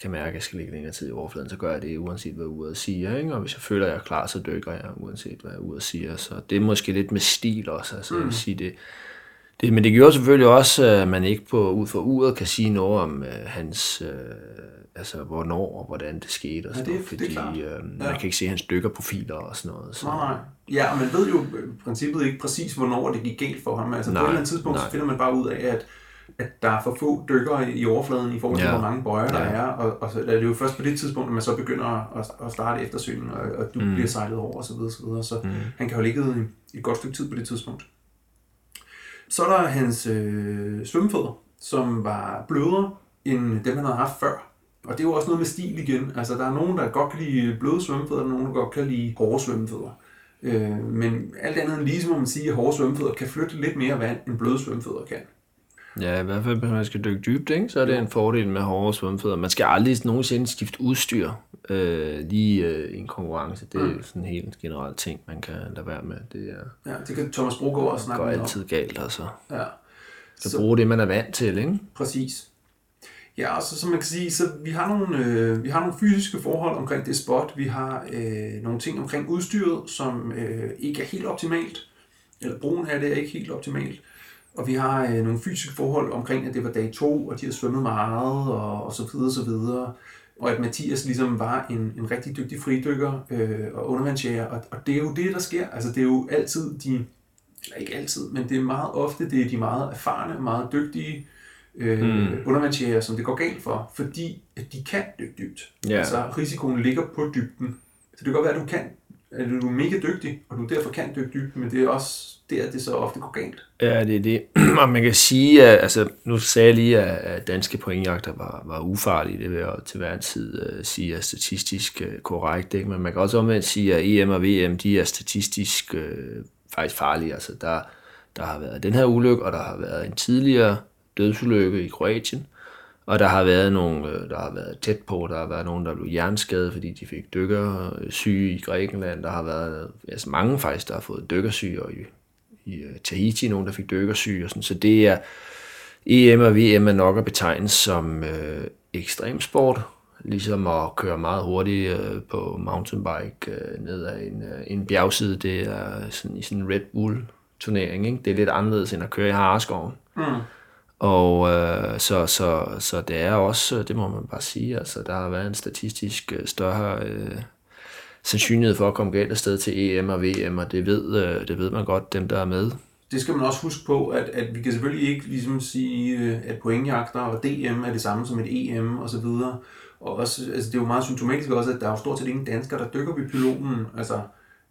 kan mærke, at jeg skal ligge længere tid i overfladen, så gør jeg det, uanset hvad uret siger. Ikke? Og hvis jeg føler, at jeg er klar, så dykker jeg, uanset hvad uret siger. Så det er måske lidt med stil også. Altså, mm. jeg vil sige det. Det, men det gjorde selvfølgelig også, at man ikke på, ud fra uret kan sige noget om uh, hans, uh, altså hvornår og hvordan det skete. Og Ja, sådan det noget, det fordi klart. øh, Ja. man kan ikke se hans dykkerprofiler og sådan noget. Så. Nej, nej. Ja, og man ved jo i princippet ikke præcis, hvornår det gik galt for ham. Altså nej, på et eller andet tidspunkt, så nej. finder man bare ud af, at, at der er for få dykkere i overfladen i forhold til, Ja. hvor mange bøjer der Ja. er. Og, og så er det jo først på det tidspunkt, at man så begynder at, at starte eftersøgningen, og, og du mm. Bliver sejlet over osv. Så, videre, så, videre. så mm. Han kan jo ligge i et godt stykke tid på det tidspunkt. Så er der hans øh, svømmefødder, som var blødere end dem, han havde haft før. Og det er jo også noget med stil igen. Altså, der er nogen, der godt kan lide bløde svømmefødder, og nogen, der godt kan lide hårde svømmefødder. Øh, men alt andet end lige, så må man sige, at hårde svømmefødder kan flytte lidt mere vand, end bløde svømmefødder kan. Ja, i hvert fald, hvis man skal dykke dybt, ikke? så er det en fordel med hårde svømmefødder. Man skal aldrig nogensinde skifte udstyr øh, lige øh, i en konkurrence. Det er mm. sådan en helt generelt ting, man kan lade være med. Det er, Ja, det kan Thomas Brogaard også går snakke om. altid galt, altså. Ja. Så bruge det, man er vant til, ikke? Præcis. Ja, og så som man kan sige, så vi har nogle, øh, vi har nogle fysiske forhold omkring det spot. Vi har øh, nogle ting omkring udstyret, som øh, ikke er helt optimalt. Eller brugen af det er ikke helt optimalt. Og vi har øh, nogle fysiske forhold omkring, at det var dag to, og de har svømmet meget, og, og så videre, så videre. Og at Mathias ligesom var en, en rigtig dygtig fridykker øh, og undervandsjæger. Og, og det er jo det, der sker. Altså det er jo altid de, eller ikke altid, men det er meget ofte, det er de meget erfarne, meget dygtige øh, mm. undervandsjæger, som det går galt for, fordi at de kan dykke dybt. Ja. Altså risikoen ligger på dybden. Så det kan godt være, at du kan, at du er mega dygtig, og du derfor kan dykke dybt, men det er også der, det så ofte går galt. Ja, det er det. Og man kan sige, at altså, nu sagde jeg lige, at- danske pointjagter var, var ufarlige. Det vil jeg til hver en tid uh, sige er statistisk uh, korrekt. Ikke? Men man kan også omvendt sige, at EM og VM, de er statistisk uh, faktisk farlige. Altså, der, der har været den her ulykke, og der har været en tidligere dødsulykke i Kroatien. Og der har været nogle, der har været tæt på, der har været nogen, der blev hjerneskadet, fordi de fik dykkersyge i Grækenland. Der har været altså mange faktisk, der har fået dykkersyge, og i, i øh, Tahiti nogen, der fik dykkersyge. Og sådan. Så det er, EM og VM er nok at betegne som øh, ekstremsport, ligesom at køre meget hurtigt øh, på mountainbike øh, ned ad en, øh, en bjergside. Det er sådan, i sådan en Red Bull turnering. Ikke? Det er lidt anderledes end at køre i Hareskoven. Mm. Og øh, så, så, så det er også, det må man bare sige, altså der har været en statistisk øh, større øh, sandsynlighed for at komme galt afsted til EM og VM, og det ved, øh, det ved man godt, dem der er med. Det skal man også huske på, at, at vi kan selvfølgelig ikke ligesom sige, øh, at pointjagter og DM er det samme som et EM og så videre. Og også, altså det er jo meget symptomatisk også, at der er jo stort set ingen danskere, der dykker ved piloten, altså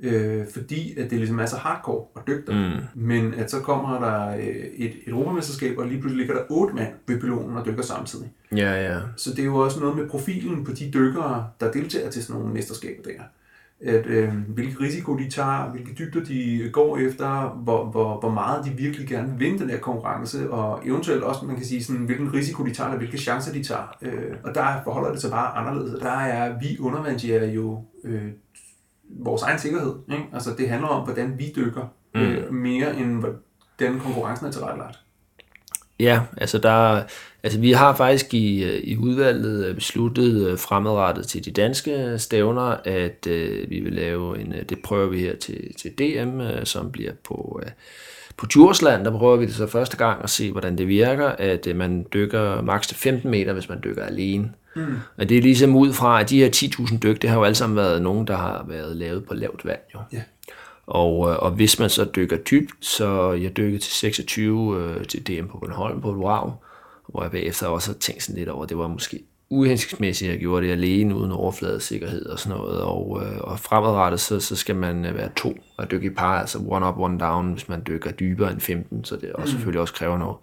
øh, fordi at det ligesom er så hardcore dykke der. Mm. Men at så kommer der øh, et, et europamesterskab, og lige pludselig ligger der otte mand ved piloten og dykker samtidig. Ja, ja. Så det er jo også noget med profilen på de dykkere, der deltager til sådan nogle mesterskaber der. At, øh, hvilken risiko de tager, hvilke dybder de går efter, hvor, hvor, hvor meget de virkelig gerne vil vinde den der konkurrence, og eventuelt også, man kan sige, sådan, hvilken risiko de tager, eller hvilke chancer de tager. Øh, og der forholder det sig bare anderledes. Og der er vi undervandsjæger jo øh, vores egen sikkerhed. Ikke? Altså det handler om, hvordan vi dykker, øh, mere end hvordan konkurrencen er tilrettelagt. Ja, altså der, altså vi har faktisk i, øh, i udvalget øh, besluttet øh, fremadrettet til de danske stævner, at øh, vi vil lave en, det prøver vi her til, til DM, øh, som bliver på, øh, på Djursland, der prøver vi det så første gang at se, hvordan det virker, at øh, man dykker maks til 15 meter, hvis man dykker alene. Mm. Og det er ligesom ud fra, at de her 10.000 dyk, det har jo alle sammen været nogen, der har været lavet på lavt vand. Jo. Ja. Og, øh, og hvis man så dykker dybt, så jeg dykkede til 26 øh, til DM på Bornholm på et wow, hvor jeg bagefter også har tænkt sådan lidt over, det var måske uhensigtsmæssigt, at jeg gjorde det alene uden overfladesikkerhed og sådan noget. Og, øh, og fremadrettet, så, så skal man øh, være to. Og dykke i par, altså one up, one down, hvis man dykker dybere end 15, så det også, selvfølgelig også kræver noget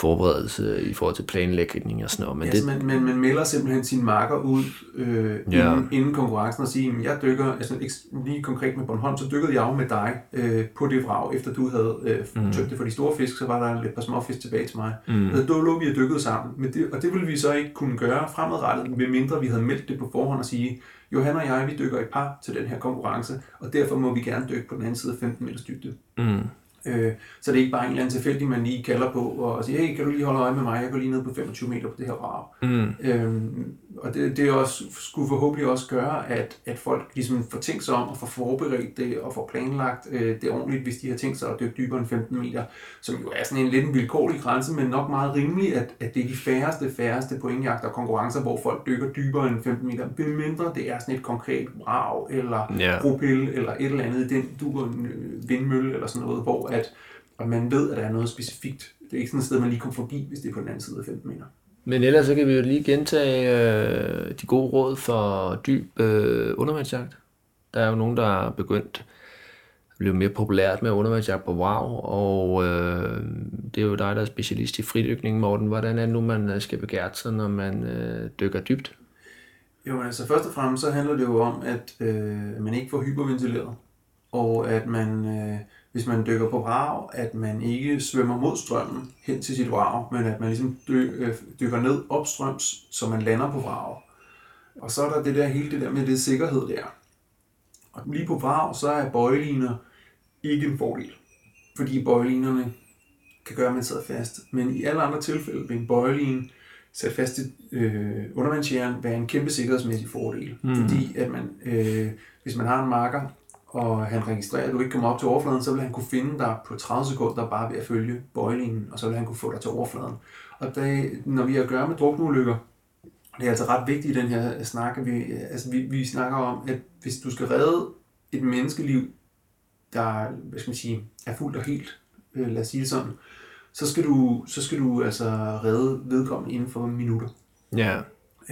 forberedelse i forhold til planlægning og sådan noget. Men det, altså, man, man, man melder simpelthen sine marker ud øh, Ja. inden, inden konkurrencen og siger, at jeg dykker, altså ikke lige konkret med Bornholm, så dykkede jeg jo med dig øh, på det vrag, efter du havde øh, mm. tømt det for de store fisk, så var der lidt par små fisk tilbage til mig. Mm. Altså, da lå vi og dykkede sammen, men det, og det ville vi så ikke kunne gøre fremadrettet, medmindre vi havde meldt det på forhånd og sige, Johan og jeg, vi dykker et par til den her konkurrence, og derfor må vi gerne dykke på den anden side af 15 meters dybde. mm, Øh, så det er ikke bare en eller anden tilfældig, man lige kalder på og siger, hey, kan du lige holde øje med mig? Jeg går lige ned på 25 meter på det her vrag. mm, Øhm, og det, det er også, skulle forhåbentlig også gøre, at, at folk ligesom får tænkt sig om og får forberedt det og får planlagt øh, det ordentligt, hvis de har tænkt sig at dykke dybere end 15 meter, som jo er sådan en lidt en vilkårlig grænse, men nok meget rimelig, at, at det er de færreste, færreste pointjagter og konkurrencer, hvor folk dykker dybere end 15 meter, medmindre det er sådan et konkret brag eller propel eller et eller andet den du en øh, vindmølle eller sådan noget, hvor at, og man ved, at der er noget specifikt. Det er ikke sådan et sted, man lige kommer forbi, hvis det er på den anden side af 15 meter. Men ellers så kan vi jo lige gentage øh, de gode råd for dyb øh, undervandsjagt. Der er jo nogen, der er begyndt at blive mere populært med undervandsjagt på WOW, og øh, det er jo dig, der er specialist i fridykning, Morten. Hvordan er det nu, man øh, skal begære sig, når man øh, dykker dybt? Jo, altså først og fremmest så handler det jo om, at øh, man ikke får hyperventileret, og at man øh, hvis man dykker på vrag, at man ikke svømmer mod strømmen hen til sit vrag, men at man ligesom dy, øh, dykker ned opstrøms, så man lander på vrag. Og så er der det der hele det der med det sikkerhed der. Og lige på vrag, så er bøjeliner ikke en fordel. Fordi bøjelinerne kan gøre, at man sidder fast. Men i alle andre tilfælde vil en bøjeline sat fast til øh, undervandsjæren være en kæmpe sikkerhedsmæssig fordel. Mm. Fordi at man, øh, hvis man har en marker, og han registrerer, at du ikke kommer op til overfladen, så vil han kunne finde dig på 30 sekunder bare ved at følge bøjlingen, og så vil han kunne få dig til overfladen. Og da, når vi har at gøre med drukneulykker, det er altså ret vigtigt i den her snak, at vi, altså vi, vi snakker om, at hvis du skal redde et menneskeliv, der hvad skal man sige, er fuldt og helt, øh, lad os sige det sådan, så skal du, så skal du altså redde vedkommende inden for minutter. Ja.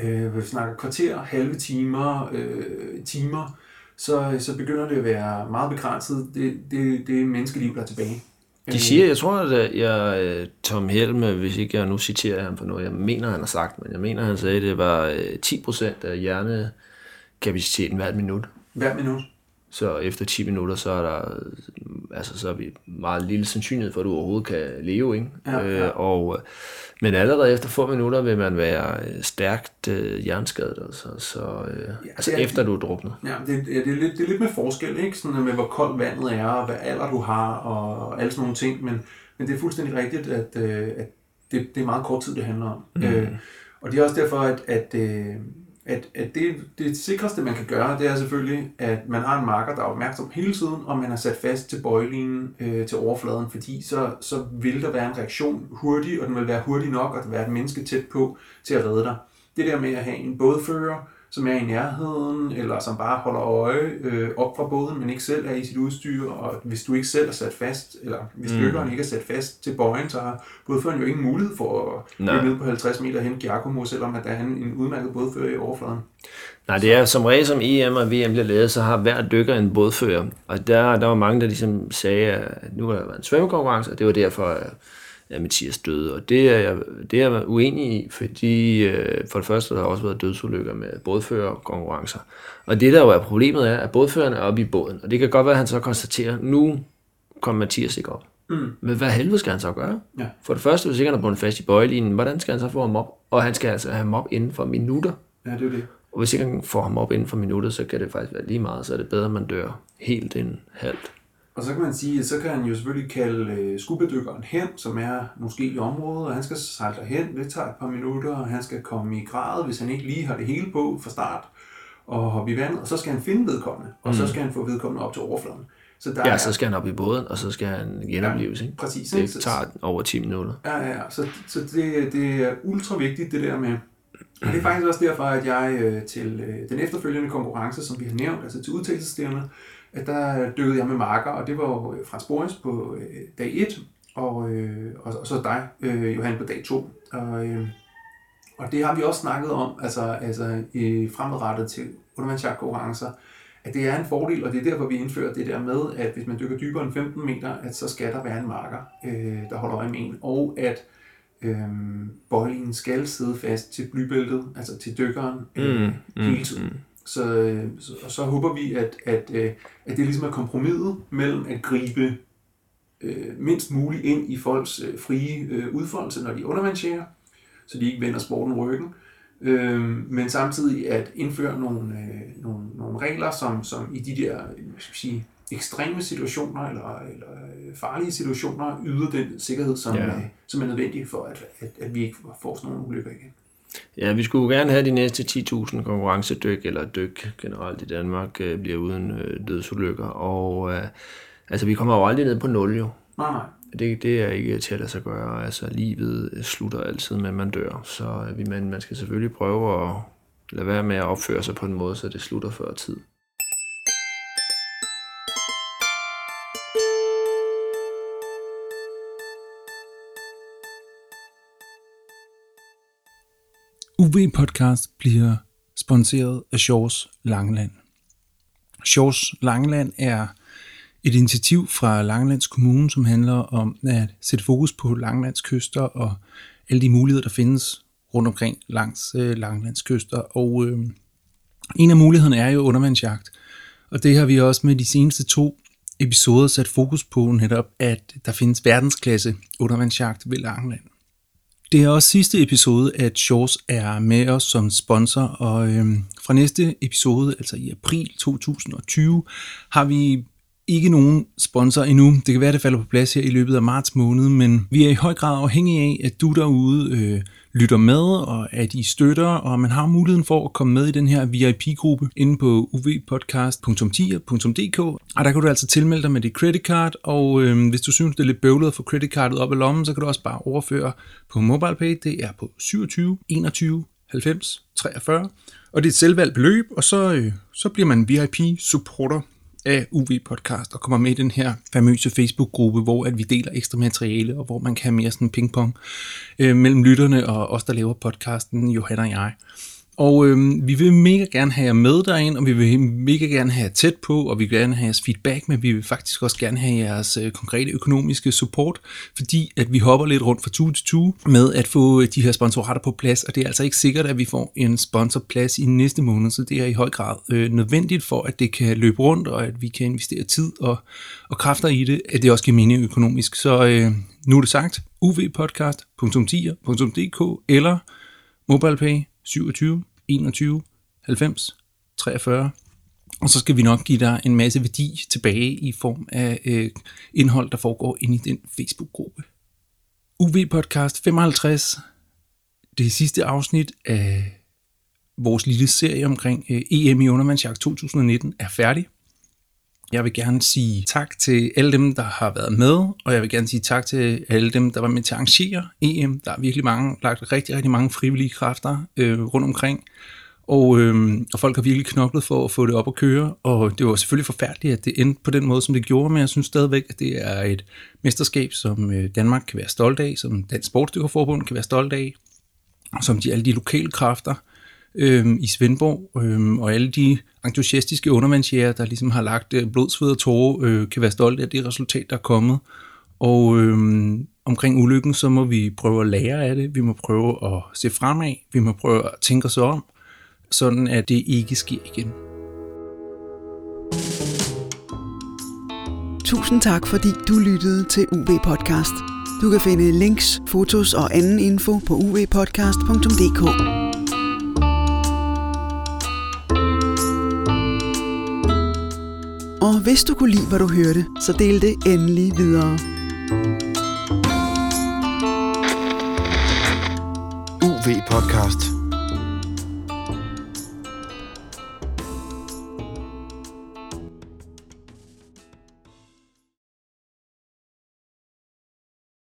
Øh, vi snakker kvarter, halve timer, øh, timer, så, så begynder det at være meget begrænset. Det, det, det er menneskeliv, der er tilbage. De siger, jeg tror, at jeg, øh, Tom Helme, hvis ikke jeg nu citerer ham for noget, jeg mener, han har sagt, men jeg mener, han sagde, at det var 10% øh, af hjernekapaciteten hvert minut. Hver minut. Så efter 10 minutter, så er der altså, så er vi meget lille sandsynlighed for, at du overhovedet kan leve. Ikke? Ja, ja. Øh, og, men allerede efter få minutter vil man være øh, stærkt øh, hjernskadet, altså, så, øh, ja, altså er- efter du er druknet. Ja, det, ja, det, er lidt, det er lidt med forskel, ikke? Sådan med, hvor koldt vandet er, og hvad alder du har, og alle sådan nogle ting. Men, men det er fuldstændig rigtigt, at, øh, at det, det er meget kort tid, det handler om. Mm. Øh, og det er også derfor, at, at, øh, at, at det, det sikreste, man kan gøre, det er selvfølgelig, at man har en marker, der er opmærksom hele tiden, og man er sat fast til bøjlingen øh, til overfladen, fordi så, så vil der være en reaktion hurtigt, og den vil være hurtig nok, og der vil være et menneske tæt på til at redde dig. Det der med at have en bådfører, som er i nærheden, eller som bare holder øje øh, op fra båden, men ikke selv er i sit udstyr, og hvis du ikke selv er sat fast, eller hvis Mm. dykkeren ikke er sat fast til bøjen, så har bådføreren jo ingen mulighed for at løbe ned på 50 meter hen Giacomo, selvom at der er en, en udmærket bådfører i overfladen. Nej, det er som regel som EM og VM bliver lavet, så har hver dykker en bådfører. Og der, der var mange, der ligesom sagde, at nu var der en svømmekonkurrence, og det var derfor, at at Mathias døde. Og det er jeg, det er jeg uenig i, fordi øh, for det første har der også været dødsulykker med bådførerkonkurrencer. Og det der jo er problemet er, at bådføreren er oppe i båden. Og det kan godt være, at han så konstaterer, nu kom Mathias ikke op. Mm. Men hvad helvede skal han så gøre? Ja. For det første, hvis ikke han er bundet fast i bøjelinen, hvordan skal han så få ham op? Og han skal altså have ham op inden for minutter. Ja, det er det. Og hvis ikke han får ham op inden for minuttet, så kan det faktisk være lige meget, så er det bedre, at man dør helt end halvt. Og så kan man sige, så kan han jo selvfølgelig kalde øh, skubedykkeren hen, som er måske i området, og han skal sejle derhen. Det tager et par minutter, og han skal komme i grad, hvis han ikke lige har det hele på fra start, og hoppe i vandet, og så skal han finde vedkommende, og så skal han få vedkommende op til overfladen. Så der Ja, er, så skal han op i båden, og så skal han genopleves, ikke? præcis. ikke? Det Så- tager over 10 minutter. Ja, ja, ja. Så, så det, det er ultra vigtigt, det der med... Og det er faktisk også derfor, at jeg øh, til øh, den efterfølgende konkurrence, som vi har nævnt, altså til udtalelsesstævnet, at der dykkede jeg med marker, og det var jo øh, Frans Boris på øh, dag 1, og, øh, og, og så dig, øh, Johan, på dag 2. Og, øh, og det har vi også snakket om, altså, altså øh, fremadrettet til undervandsjagtkonkurrencer, at det er en fordel, og det er derfor, vi indfører det der med, at hvis man dykker dybere end 15 meter, at så skal der være en marker, øh, der holder øje med en, og at øh, bøjlingen skal sidde fast til blybæltet, altså til dykkeren, øh, Mm, mm, hele tiden. Så, øh, så, og så håber vi, at, at, øh, at det ligesom er kompromiset mellem at gribe øh, mindst muligt ind i folks øh, frie øh, udfoldelse, når de er undervandsjæger, så de ikke vender sporten ryggen, øh, men samtidig at indføre nogle, øh, nogle, nogle regler, som, som i de der øh, hvad skal sige, ekstreme situationer eller, eller farlige situationer yder den sikkerhed, som, ja. øh, som er nødvendig for, at, at, at vi ikke får sådan nogle ulykker igen. Ja, vi skulle gerne have de næste 10.000 konkurrencedyk, eller dyk generelt i Danmark, øh, bliver uden øh, dødsulykker. Og øh, altså, vi kommer jo aldrig ned på nul jo. Nej. Det, det er ikke til at lade sig gøre. Altså, livet slutter altid med, at man dør. Så øh, vi- man, man skal selvfølgelig prøve at lade være med at opføre sig på en måde, så det slutter før tid. UV Podcast bliver sponsoreret af Shores Langeland. Shores Langeland er et initiativ fra Langelands Kommune, som handler om at sætte fokus på Langelands kyster og alle de muligheder, der findes rundt omkring langs øh, Langelands kyster. Og øh, en af mulighederne er jo undervandsjagt. Og det har vi også med de seneste to episoder sat fokus på netop, at der findes verdensklasse undervandsjagt ved Langeland. Det er også sidste episode, at Shores er med os som sponsor, og øhm, fra næste episode, altså i april 2020, har vi ikke nogen sponsor endnu. Det kan være, det falder på plads her i løbet af marts måned, men vi er i høj grad afhængige af, at du derude øh, lytter med, og at I støtter, og man har muligheden for at komme med i den her VIP-gruppe inde på uvpodcast.10.dk, og der kan du altså tilmelde dig med dit credit card, og øh, hvis du synes, det er lidt bøvlet at få credit cardet op i lommen, så kan du også bare overføre på MobilePay. Det er på 27 21 90 43, og det er et selvvalgt beløb, og så, øh, så bliver man VIP-supporter af UV Podcast og kommer med i den her famøse Facebook-gruppe, hvor at vi deler ekstra materiale, og hvor man kan have mere sådan pingpong øh, mellem lytterne og os, der laver podcasten, Johanna og jeg. Og øh, vi vil mega gerne have jer med derind, og vi vil mega gerne have jer tæt på, og vi vil gerne have jeres feedback, men vi vil faktisk også gerne have jeres øh, konkrete økonomiske support, fordi at vi hopper lidt rundt fra tue til tue med at få øh, de her sponsorater på plads, og det er altså ikke sikkert, at vi får en sponsorplads i næste måned, så det er i høj grad øh, nødvendigt for, at det kan løbe rundt, og at vi kan investere tid og, og kræfter i det, at det også giver mening økonomisk. Så øh, nu er det sagt, uvpodcast.10.dk eller MobilePay 27 21 90 43. Og så skal vi nok give dig en masse værdi tilbage i form af øh, indhold, der foregår inde i den Facebook-gruppe. UV Podcast 55, det sidste afsnit af vores lille serie omkring øh, EM i undervandsjagt 2019 er færdig. Jeg vil gerne sige tak til alle dem, der har været med, og jeg vil gerne sige tak til alle dem, der var med til at arrangere EM. Der er virkelig mange, lagt rigtig, rigtig mange frivillige kræfter øh, rundt omkring. Og, øh, og folk har virkelig knoklet for at få det op at køre, og det var selvfølgelig forfærdeligt, at det endte på den måde, som det gjorde, men jeg synes stadigvæk, at det er et mesterskab, som øh, Danmark kan være stolt af, som Dansk Sportsdykkerforbund kan være stolt af, og som de, alle de lokale kræfter øh, i Svendborg, øh, og alle de entusiastiske undervandsjæger, der ligesom har lagt øh, blodsved og tårer, øh, kan være stolte af det resultat, der er kommet. Og øh, omkring ulykken, så må vi prøve at lære af det, vi må prøve at se fremad, vi må prøve at tænke os om, sådan at det ikke sker igen. Tusind tak, fordi du lyttede til UV Podcast. Du kan finde links, fotos og anden info på uvpodcast.dk. Og hvis du kunne lide, hvad du hørte, så del det endelig videre. UV Podcast.